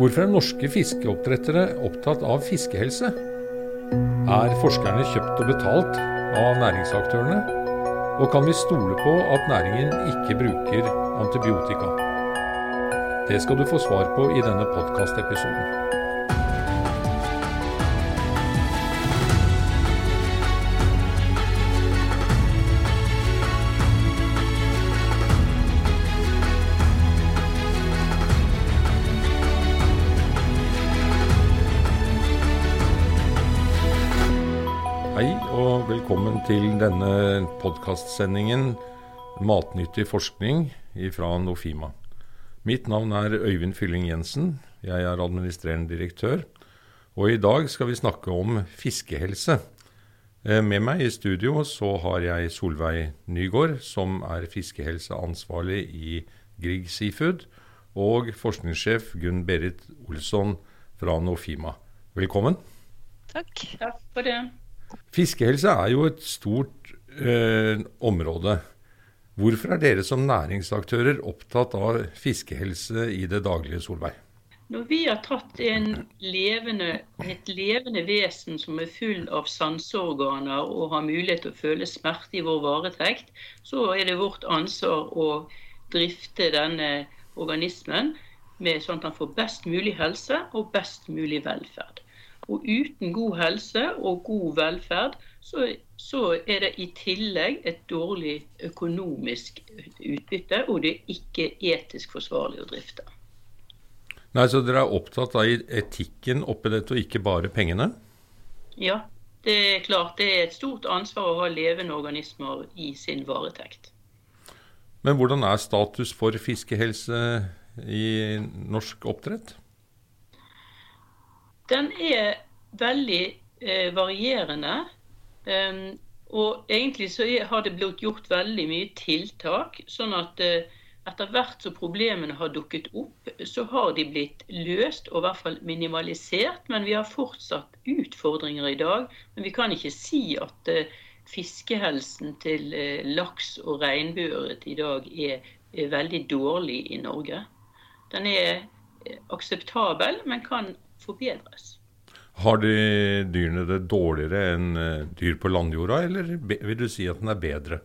Hvorfor er norske fiskeoppdrettere opptatt av fiskehelse? Er forskerne kjøpt og betalt av næringsaktørene? Og kan vi stole på at næringen ikke bruker antibiotika? Det skal du få svar på i denne podkastepisoden. Velkommen til denne podkastsendingen 'Matnyttig forskning' fra Nofima. Mitt navn er Øyvind Fylling Jensen. Jeg er administrerende direktør. Og i dag skal vi snakke om fiskehelse. Eh, med meg i studio så har jeg Solveig Nygaard, som er fiskehelseansvarlig i Grieg Seafood, og forskningssjef Gunn Berit Olsson fra Nofima. Velkommen. Takk. Takk for det. Fiskehelse er jo et stort eh, område. Hvorfor er dere som næringsaktører opptatt av fiskehelse i det daglige, Solveig? Når vi har tatt levende, et levende vesen som er full av sanseorganer og har mulighet til å føle smerte i vår varetekt, så er det vårt ansvar å drifte denne organismen med sånn at han får best mulig helse og best mulig velferd. Og uten god helse og god velferd, så, så, er det i tillegg et dårlig økonomisk utbytte, og det er ikke etisk forsvarlig å drifte. Nei, Så dere er opptatt av etikken oppi dette, og ikke bare pengene? Ja, det er klart. Det er et stort ansvar å ha levende organismer i sin varetekt. Men hvordan er status for fiskehelse i norsk oppdrett? Den er veldig eh, varierende. Um, og egentlig så har det blitt gjort veldig mye tiltak. Sånn at eh, etter hvert som problemene har dukket opp, så har de blitt løst og i hvert fall minimalisert. Men vi har fortsatt utfordringer i dag. Men vi kan ikke si at eh, fiskehelsen til eh, laks og regnbueørret i dag er, er veldig dårlig i Norge. Den er eh, akseptabel, men kan forbedres. Har de dyrene det dårligere enn eh, dyr på landjorda, eller vil du si at den er bedre?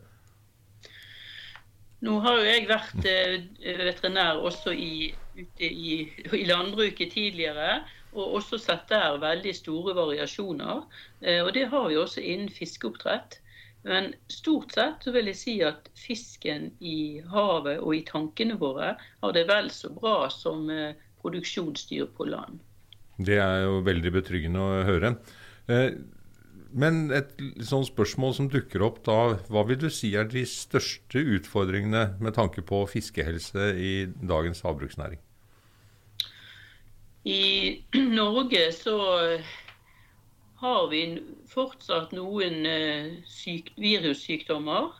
Nå har jo jeg vært eh, veterinær også i, ute i, i, landbruket tidligere, og også sett der veldig store variasjoner. Eh, og det har vi også innen fiskeoppdrett. Men stort sett så vil jeg si at fisken i havet og i tankene våre har det vel så bra som produksjonsdyr på land. Det er jo veldig betryggende å høre. Eh, men et sånt spørsmål som dukker opp da, hva vil du si er de største utfordringene med tanke på fiskehelse i dagens havbruksnæring? I Norge så har vi fortsatt noen eh, syk, virussykdommer.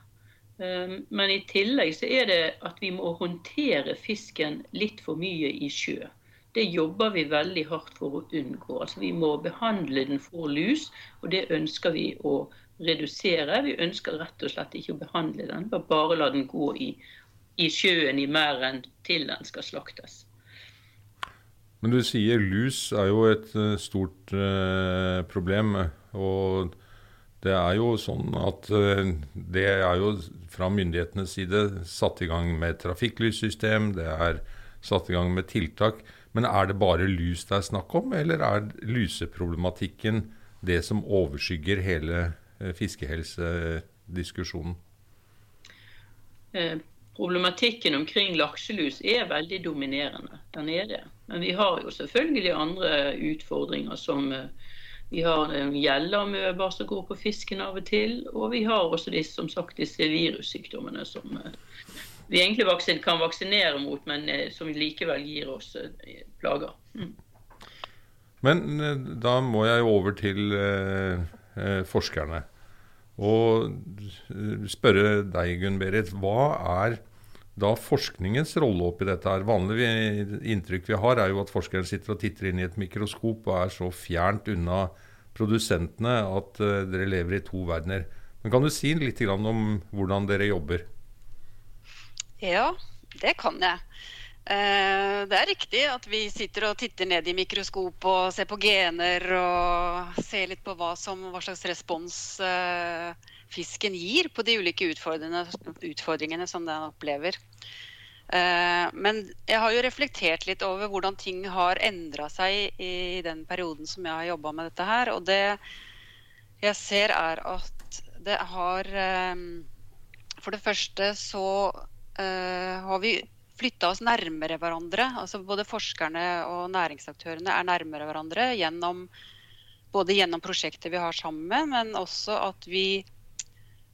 Eh, men i tillegg så er det at vi må håndtere fisken litt for mye i sjø. Det jobber vi veldig hardt for å unngå. Altså, vi må behandle den for lus, og det ønsker vi å redusere. Vi ønsker rett og slett ikke å behandle den, bare la den gå i, i sjøen i merden til den skal slaktes. Men du sier lus er jo et uh, stort eh, problem. Og det er jo sånn at uh, det er jo fra myndighetenes side satt i gang med trafikklyssystem, det er satt i gang med tiltak. Men er det bare lus det er snakk om, eller er luseproblematikken det som overskygger hele eh, fiskehelsediskusjonen? Eh, problematikken omkring lakselus er veldig dominerende. Den er det. Men vi har jo selvfølgelig andre utfordringer som eh, vi har gjellamøber som går på fisken av og til. Og vi har også disse, som sagt, disse virussykdommene som vi egentlig vaksin, kan vaksinere mot, men eh, som likevel gir oss eh, plager. Mm. Men eh, da må jeg over til eh, forskerne. Og spørre deg, Gunn Berit. Hva er da forskningens rolle oppi dette? her? Vanlig inntrykk vi har, er jo at forskeren sitter og titter inn i et mikroskop og er så fjernt unna produsentene at dere lever i to verdener. Men Kan du si litt om hvordan dere jobber? Ja, det kan jeg. Eh, det er riktig at vi sitter og titter ned i mikroskop og ser på gener og ser litt på hva, som, hva slags respons eh, fisken gir på de ulike utfordringene, som den opplever. Eh, men jeg har jo reflektert litt over hvordan ting har endra seg i den perioden som jeg har jobba med dette her. Og det jeg ser er at det har For det første så har vi flytta oss nærmere hverandre. altså Både forskerne og næringsaktørene er nærmere hverandre gjennom, både gjennom prosjekter vi har sammen, men også at vi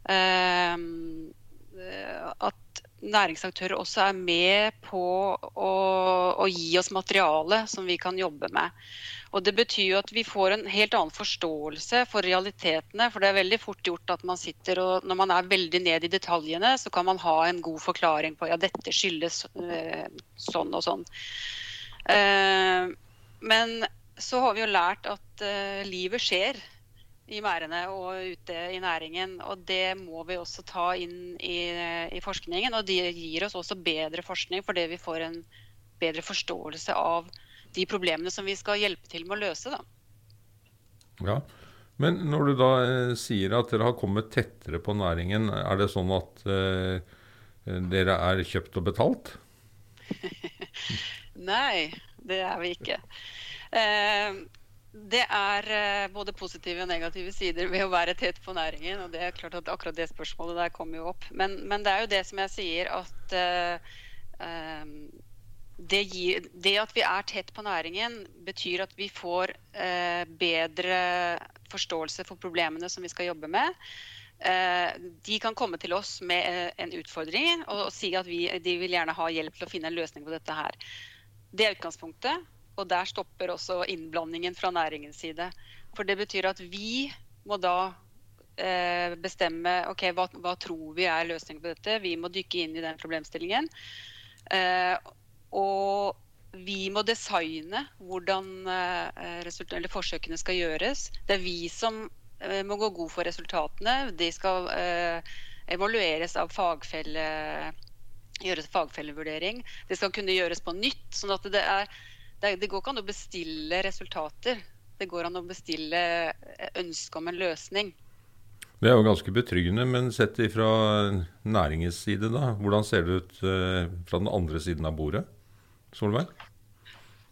eh, At næringsaktører også er med på å, å gi oss materiale som vi kan jobbe med. Og Det betyr jo at vi får en helt annen forståelse for realitetene. For det er veldig fort gjort at man sitter og når man er veldig ned i detaljene, så kan man ha en god forklaring på ja, dette skyldes øh, sånn og sånn. Uh, men så har vi jo lært at uh, livet skjer i merdene og ute i næringen. Og det må vi også ta inn i, i forskningen. Og det gir oss også bedre forskning fordi vi får en bedre forståelse av de problemene som vi skal hjelpe til med å løse. Da. Ja, Men når du da eh, sier at dere har kommet tettere på næringen, er det sånn at eh, dere er kjøpt og betalt? Nei, det er vi ikke. Eh, det er eh, både positive og negative sider ved å være tett på næringen. og det er klart at Akkurat det spørsmålet der kommer jo opp. Men, men det er jo det som jeg sier, at uh, det, gir, det, at vi er tett på næringen, betyr at vi får uh, bedre forståelse for problemene som vi skal jobbe med. Uh, de kan komme til oss med en utfordring og, og si at vi, de vil gjerne ha hjelp til å finne en løsning på dette her. Det er utgangspunktet, og der stopper også innblandingen fra næringens side. For det betyr at vi må da eh, bestemme ok, hva, hva tror vi er løsningen på dette. Vi må dykke inn i den problemstillingen. Eh, og vi må designe hvordan eh, forsøkene skal gjøres. Det er vi som eh, må gå god for resultatene. De skal eh, evalueres av fagfelle, gjøres fagfellevurdering. Det skal kunne gjøres på nytt. sånn at det, er, det, det går ikke an å bestille resultater. Det går an å bestille ønske om en løsning. Det er jo ganske betryggende, men sett fra næringens side, da, hvordan ser det ut fra den andre siden av bordet? Solveig?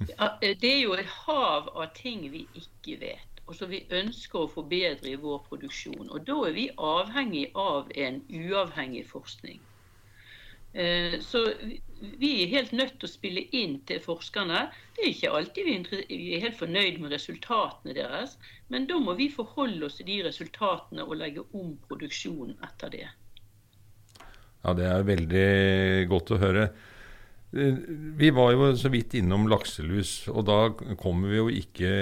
Ja, eh, det er jo et hav av ting vi ikke vet, og som vi ønsker å forbedre i vår produksjon. Og Da er vi avhengig av en uavhengig forskning. Eh, så vi er helt nødt til å spille inn til forskerne. Det er ikke alltid vi er helt fornøyd med resultatene deres, men da må vi forholde oss til de resultatene og legge om produksjonen etter det. Ja, Det er veldig godt å høre. Vi var jo så vidt innom lakselus, og da kommer vi jo ikke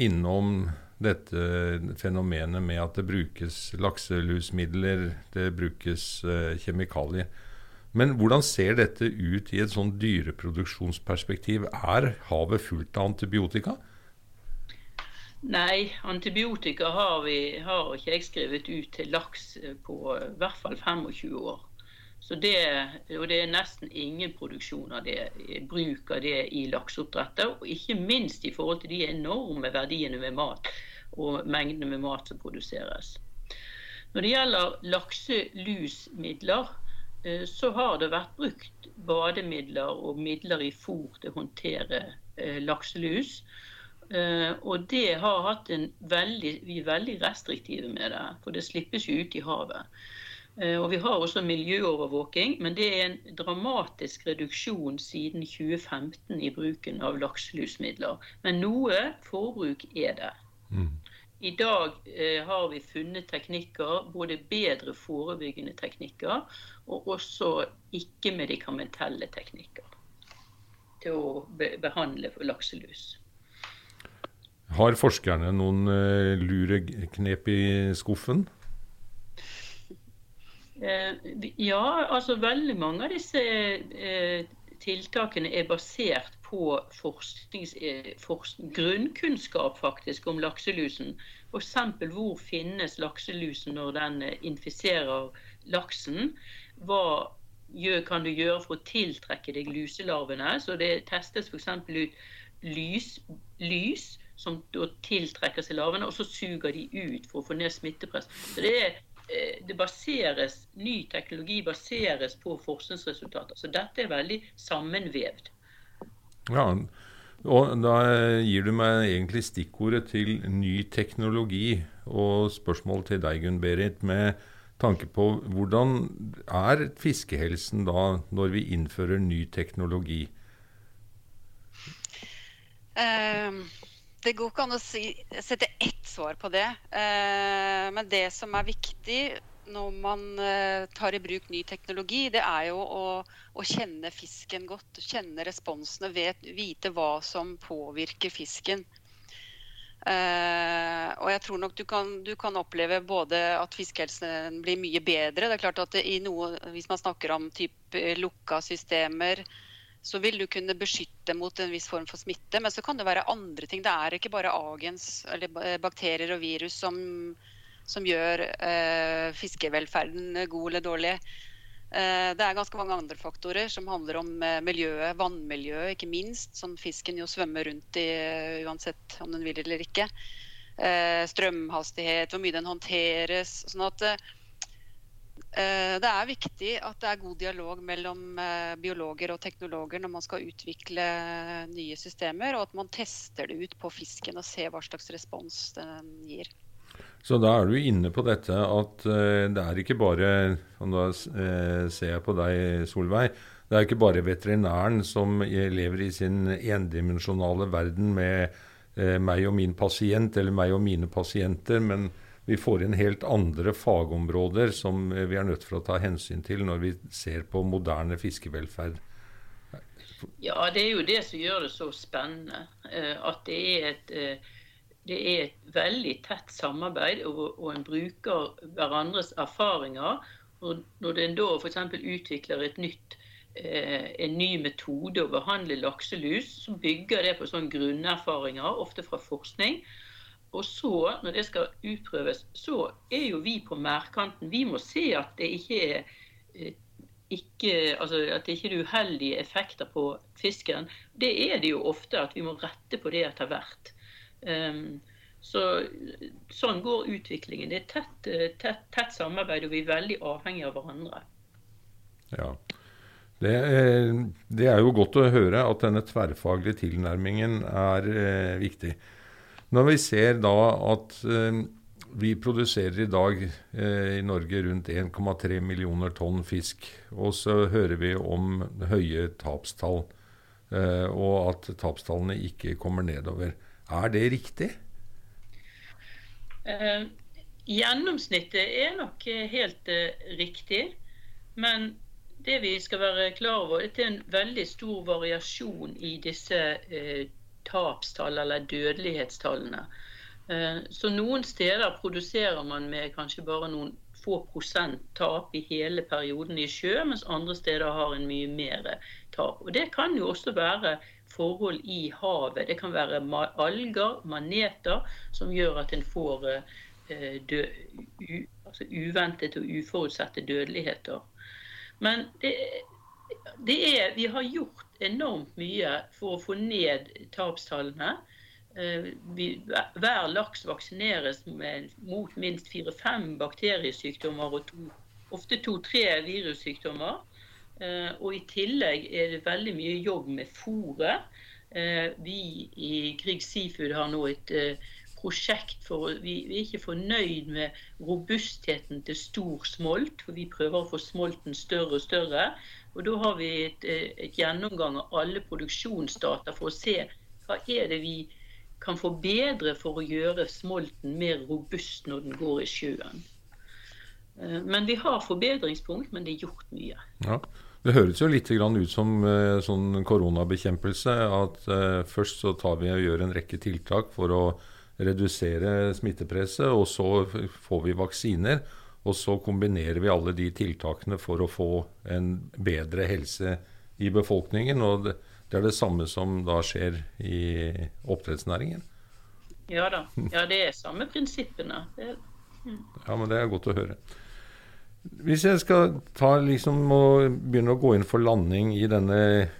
innom dette fenomenet med at det brukes lakselusmidler, det brukes uh, kjemikalier. Men hvordan ser dette ut i et sånn dyreproduksjonsperspektiv? Er havet fullt av antibiotika? Nei, antibiotika har, vi, har ikke jeg skrevet ut til laks på i hvert fall 25 år. Så det, og det er nesten ingen produksjon av det, bruk av det i lakseoppdrettet. Og ikke minst i forhold til de enorme verdiene med mat og mengdene med mat som produseres. Når det gjelder lakselusmidler, eh, så har det vært brukt bademidler og midler i fôr til å håndtere eh, lakselus. Eh, og det har hatt en veldig, vi er veldig restriktive med det, for det slippes jo ut i havet. Eh, og vi har også miljøovervåking, men det er en dramatisk reduksjon siden 2015 i bruken av lakselusmidler. Men noe forbruk er det. Mm. I dag eh, har vi funnet teknikker, både bedre forebyggende teknikker og også ikke-medikamentelle teknikker til å be behandle lakselus. Har forskerne noen eh, lure knep i skuffen? Eh, ja, altså veldig mange av disse eh, tiltakene er basert på eh, grunnkunnskap faktisk om lakselusen. F.eks. hvor finnes lakselusen når den infiserer laksen. Hva kan du gjøre for å tiltrekke deg luselarvene? Så det testes f.eks. ut lys, lys som tiltrekker seg larvene, og så suger de ut for å få ned smittepress. Så det, er, eh, det baseres, Ny teknologi baseres på forskningsresultater. Så dette er veldig sammenvevd. Ja, og Da gir du meg egentlig stikkordet til ny teknologi. Og spørsmål til deg, Gunn Berit, med tanke på hvordan er fiskehelsen da når vi innfører ny teknologi? Um det går ikke an å si, sette ett svar på det. Eh, men det som er viktig når man eh, tar i bruk ny teknologi, det er jo å, å kjenne fisken godt. Kjenne responsene, vet, vite hva som påvirker fisken. Uh, og jeg tror nok du kan, du kan oppleve både at fiskehelsen blir mye bedre. Det er klart at noe, Hvis man snakker om type lukka systemer, så vil du kunne beskytte mot en viss form for smitte. Men så kan det være andre ting. Det er ikke bare agens eller bakterier og virus som, som gjør eh, fiskevelferden god eller dårlig. Eh, det er ganske mange andre faktorer som handler om eh, miljøet, vannmiljøet ikke minst, som fisken jo svømmer rundt i uh, uansett om den vil eller ikke. Eh, strømhastighet, hvor mye den håndteres. sånn at Eh, det er viktig at det er god dialog mellom eh, biologer og teknologer når man skal utvikle nye systemer, og at man tester det ut på fisken og ser hva slags respons den gir. Så da er du inne på dette at eh, det er ikke bare og Da ser jeg på deg, Solveig. Det er ikke bare veterinæren som lever i sin endimensjonale verden med meg og min pasient eller meg og mine pasienter. men vi får inn helt andre fagområder som vi er nødt for å ta hensyn til når vi ser på moderne fiskevelferd. Ja, det er jo det som gjør det så spennende. Eh, at det er et, eh, det er et veldig tett samarbeid, og, og en bruker hverandres erfaringer. Og når en da f.eks. utvikler et nytt, eh, en ny metode å behandle lakselus, så bygger det på sånne grunnerfaringer, ofte fra forskning. Og så, når det skal utprøves, så er jo vi på merdkanten. Vi må se at det ikke er eh, ikke, altså at det ikke er uheldige effekter på fisken. Det er det jo ofte, at vi må rette på det etter hvert. Um, så, sånn går utviklingen. Det er tett, eh, tett, tett, samarbeid, og vi er veldig avhengige av hverandre. Ja. Det, det, er jo godt å høre at denne tverrfaglige tilnærmingen er eh, viktig. Når vi ser da at eh, vi produserer i dag eh, i Norge rundt 1,3 millioner tonn fisk, og så hører vi om høye tapstall, eh, og at tapstallene ikke kommer nedover. Er det riktig? Eh, gjennomsnittet er nok helt eh, riktig. Men det vi skal være klar over, er det er en veldig stor variasjon i disse eh, tapstall eller dødelighetstallene. Eh, så noen steder produserer man med kanskje bare noen få prosent tap i hele perioden i sjø, mens andre steder har en mye mer tap. Og Det kan jo også være forhold i havet. Det kan være alger, maneter, som gjør at en får eh, dø, u, altså uventet og uforutsette dødeligheter. Men det, det er, vi har gjort enormt mye for å få ned tapstallene. Eh, vi, hver laks vaksineres med, mot minst fire-fem bakteriesykdommer og to, ofte to-tre virussykdommer. Eh, og I tillegg er det veldig mye jobb med fôret. Eh, vi i Grieg Seafood har nå et prosjekt for vi, er ikke fornøyd med robustheten til stor smolt, for vi prøver å få smolten større og større. Og Da har vi et, eh, et gjennomgang av alle produksjonsdata for å se hva er det vi kan forbedre for å gjøre smolten mer robust når den går i sjøen. Eh, men vi har forbedringspunkt, men det er gjort mye. Ja. Det høres jo litt ut som uh, sånn koronabekjempelse. At uh, først så tar vi og gjør en rekke tiltak for å redusere smittepresset, og så får vi vaksiner. Og så kombinerer vi alle de tiltakene for å få en bedre helse i befolkningen. Og det, er det samme som da skjer i oppdrettsnæringen. Ja da. Ja, det er samme prinsippene. Ja, men det er godt å høre. Hvis jeg skal ta liksom og begynne å gå inn for landing i denne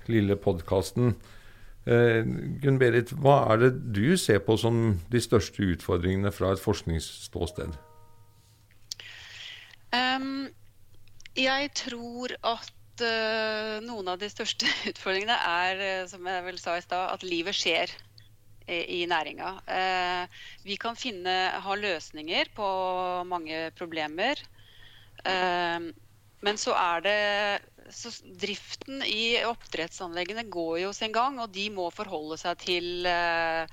lille podkasten. Eh, Gunn Berit, hva er det du ser på som de største utfordringene fra et forskningsståsted? Um, jeg tror at uh, noen av de største utfordringene er, uh, som jeg vel sa i stad, at livet skjer i, næringa. Uh, vi kan finne, ha løsninger på mange problemer. Ehm, men så er det så driften i oppdrettsanleggene går jo sin gang, og de må forholde seg til uh,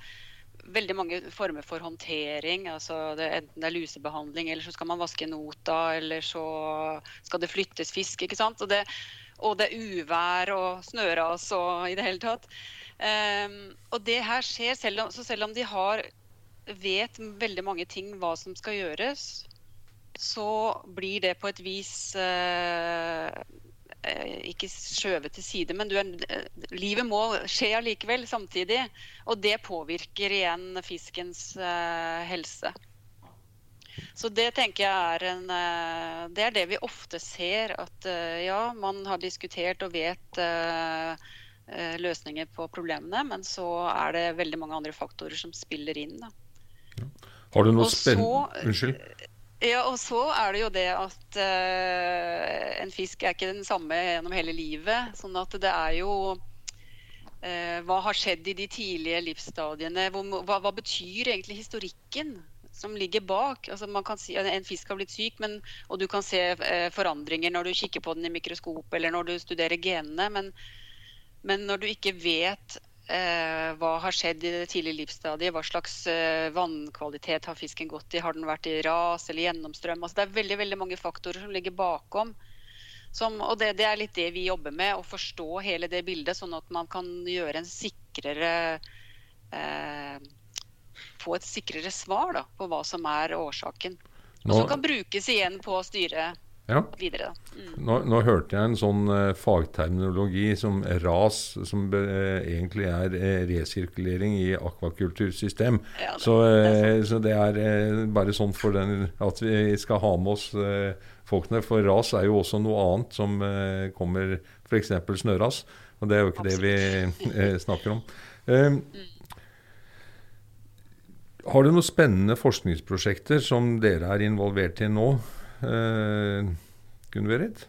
veldig mange former for håndtering. altså det, Enten det er lusebehandling, eller så skal man vaske nota, eller så skal det flyttes fisk. ikke sant? Og det, og det er uvær og snøras og i det hele tatt. Um, og det her skjer, selv om, så selv om de har vet veldig mange ting hva som skal gjøres, så blir det på et vis eh, eh, ikke skjøvet til side, men er, eh, livet må skje allikevel samtidig. Og det påvirker igjen fiskens uh, helse. Så det tenker jeg er en uh, Det er det vi ofte ser. At uh, ja, man har diskutert og vet løsninger på problemene, men så er det veldig mange andre faktorer som spiller inn. Da. Har du noe spennende Unnskyld? Ja, og så er det jo det at uh, en fisk er ikke den samme gjennom hele livet. Sånn at det er jo uh, Hva har skjedd i de tidlige livsstadiene? Hva, hva, betyr egentlig historikken som ligger bak? Altså man kan si En fisk har blitt syk, men, og du kan se uh, forandringer når du kikker på den i mikroskop eller når du studerer genene. Men, men når du ikke vet Eh, hva har skjedd i det tidlige livsstadiet? Hva slags eh, vannkvalitet har fisken gått i? Har den vært i ras eller gjennomstrøm? Altså, det er veldig, veldig mange faktorer som ligger bakom. Som, og det, det, er litt det vi jobber med, å forstå hele det bildet, sånn at man kan gjøre en sikrere eh, Få et sikrere svar da, på hva som er årsaken. Og som kan brukes igjen på å styre ja. videre. Mm. Nå, nå, hørte jeg en sånn uh, fagterminologi som RAS, som uh, egentlig er uh, resirkulering i akvakultursystem. Ja, det, så, det så, det er bare sånn for den, at vi skal ha med oss folkene. For ras er jo også noe annet som kommer, f.eks. snøras. Og det er jo ikke Absolutt. det vi snakker om. Mm. Har du noen spennende forskningsprosjekter som dere er involvert i nå? Eh, Gunn-Berit?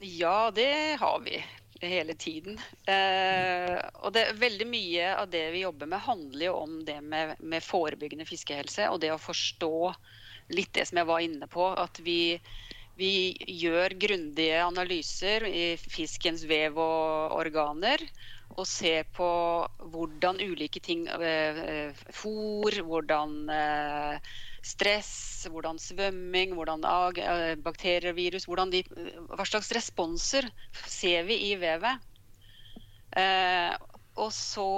Ja, det har vi hele tiden. Eh, og det, veldig mye av det vi jobber med, handler jo om det med, med, forebyggende fiskehelse. Og det å forstå litt det som jeg var inne på. At vi, vi gjør grundige analyser i fiskens vev og organer. Og se på hvordan ulike ting eh, eh Fôr, hvordan eh, stress, hvordan svømming, hvordan bakterier og virus de, Hva slags responser ser vi i vevet? Eh, og så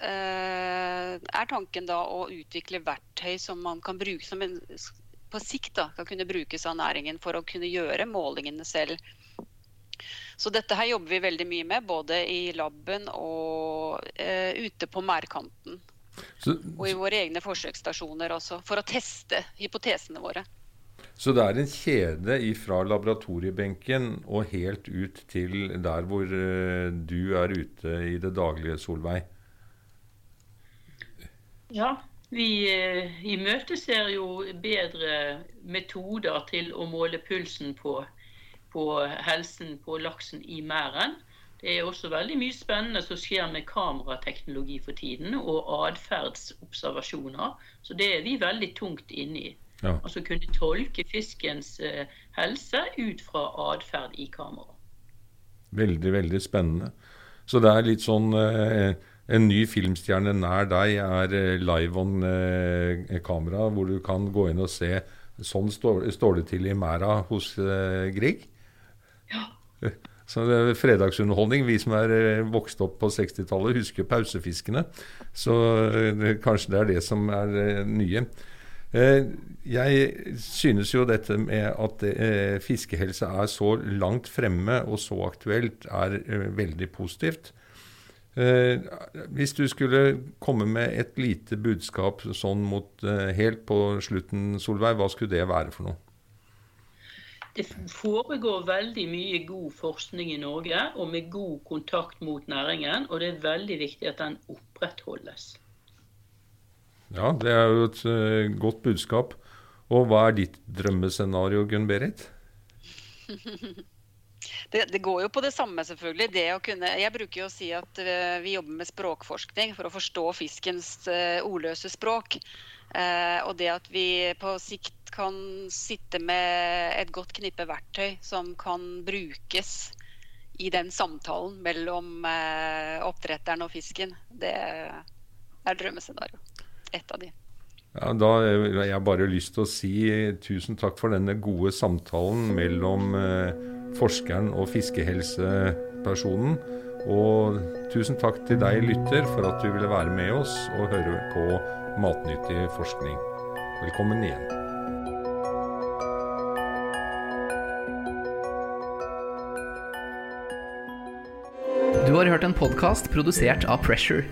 eh, er tanken da å utvikle verktøy som man kan bruke som en, på sikt da, kan kunne brukes av næringen for å kunne gjøre målingene selv. Så dette her jobber vi veldig mye med, både i laben og eh, ute på merdkanten. Og i våre egne forsøksstasjoner også, for å teste hypotesene våre. Så det er en kjede fra laboratoriebenken og helt ut til der hvor uh, du er ute i det daglige, Solveig? Ja, vi uh, imøteser jo bedre metoder til å måle pulsen på, på helsen på laksen i merden. Det er også veldig mye spennende som skjer med kamerateknologi for tiden, og atferdsobservasjoner. Så det er vi veldig tungt inne i. Ja. Altså kunne tolke fiskens uh, helse ut fra atferd i kamera. Veldig, veldig spennende. Så det er litt sånn eh, En ny filmstjerne nær deg er uh, live on kamera, hvor du kan gå inn og se Sånn står, står det til i merda hos Grieg. Så det er fredagsunderholdning. Vi som er eh, vokst opp på 60-tallet, husker pausefiskene. Så eh, kanskje det er det som er eh, nye. Jeg synes jo dette med at fiskehelse er så langt fremme og så aktuelt, er veldig positivt. Hvis du skulle komme med et lite budskap sånn mot helt på slutten, Solveig, hva skulle det være for noe? Det foregår veldig mye god forskning i Norge, og med god kontakt mot næringen. Og det er veldig viktig at den opprettholdes. Ja, det er jo et uh, godt budskap. Og hva er ditt drømmescenario, Gunn Berit? Det, det, går jo på det samme, selvfølgelig. Det kunne, jeg bruker jo å si at uh, vi jobber med språkforskning for å forstå fiskens uh, ordløse språk. Og det at vi på sikt kan sitte med et godt knippe verktøy som kan brukes i den samtalen mellom oppdretteren og fisken, det er drømmescenario. Et av de. Ja, da har jeg bare lyst til å si tusen takk for denne gode samtalen mellom eh, forskeren og fiskehelsepersonen. Og tusen takk til deg, lytter, for at du ville være med oss og høre på matnyttig forskning. Velkommen igjen. Du har hørt en podkast produsert av Pressure.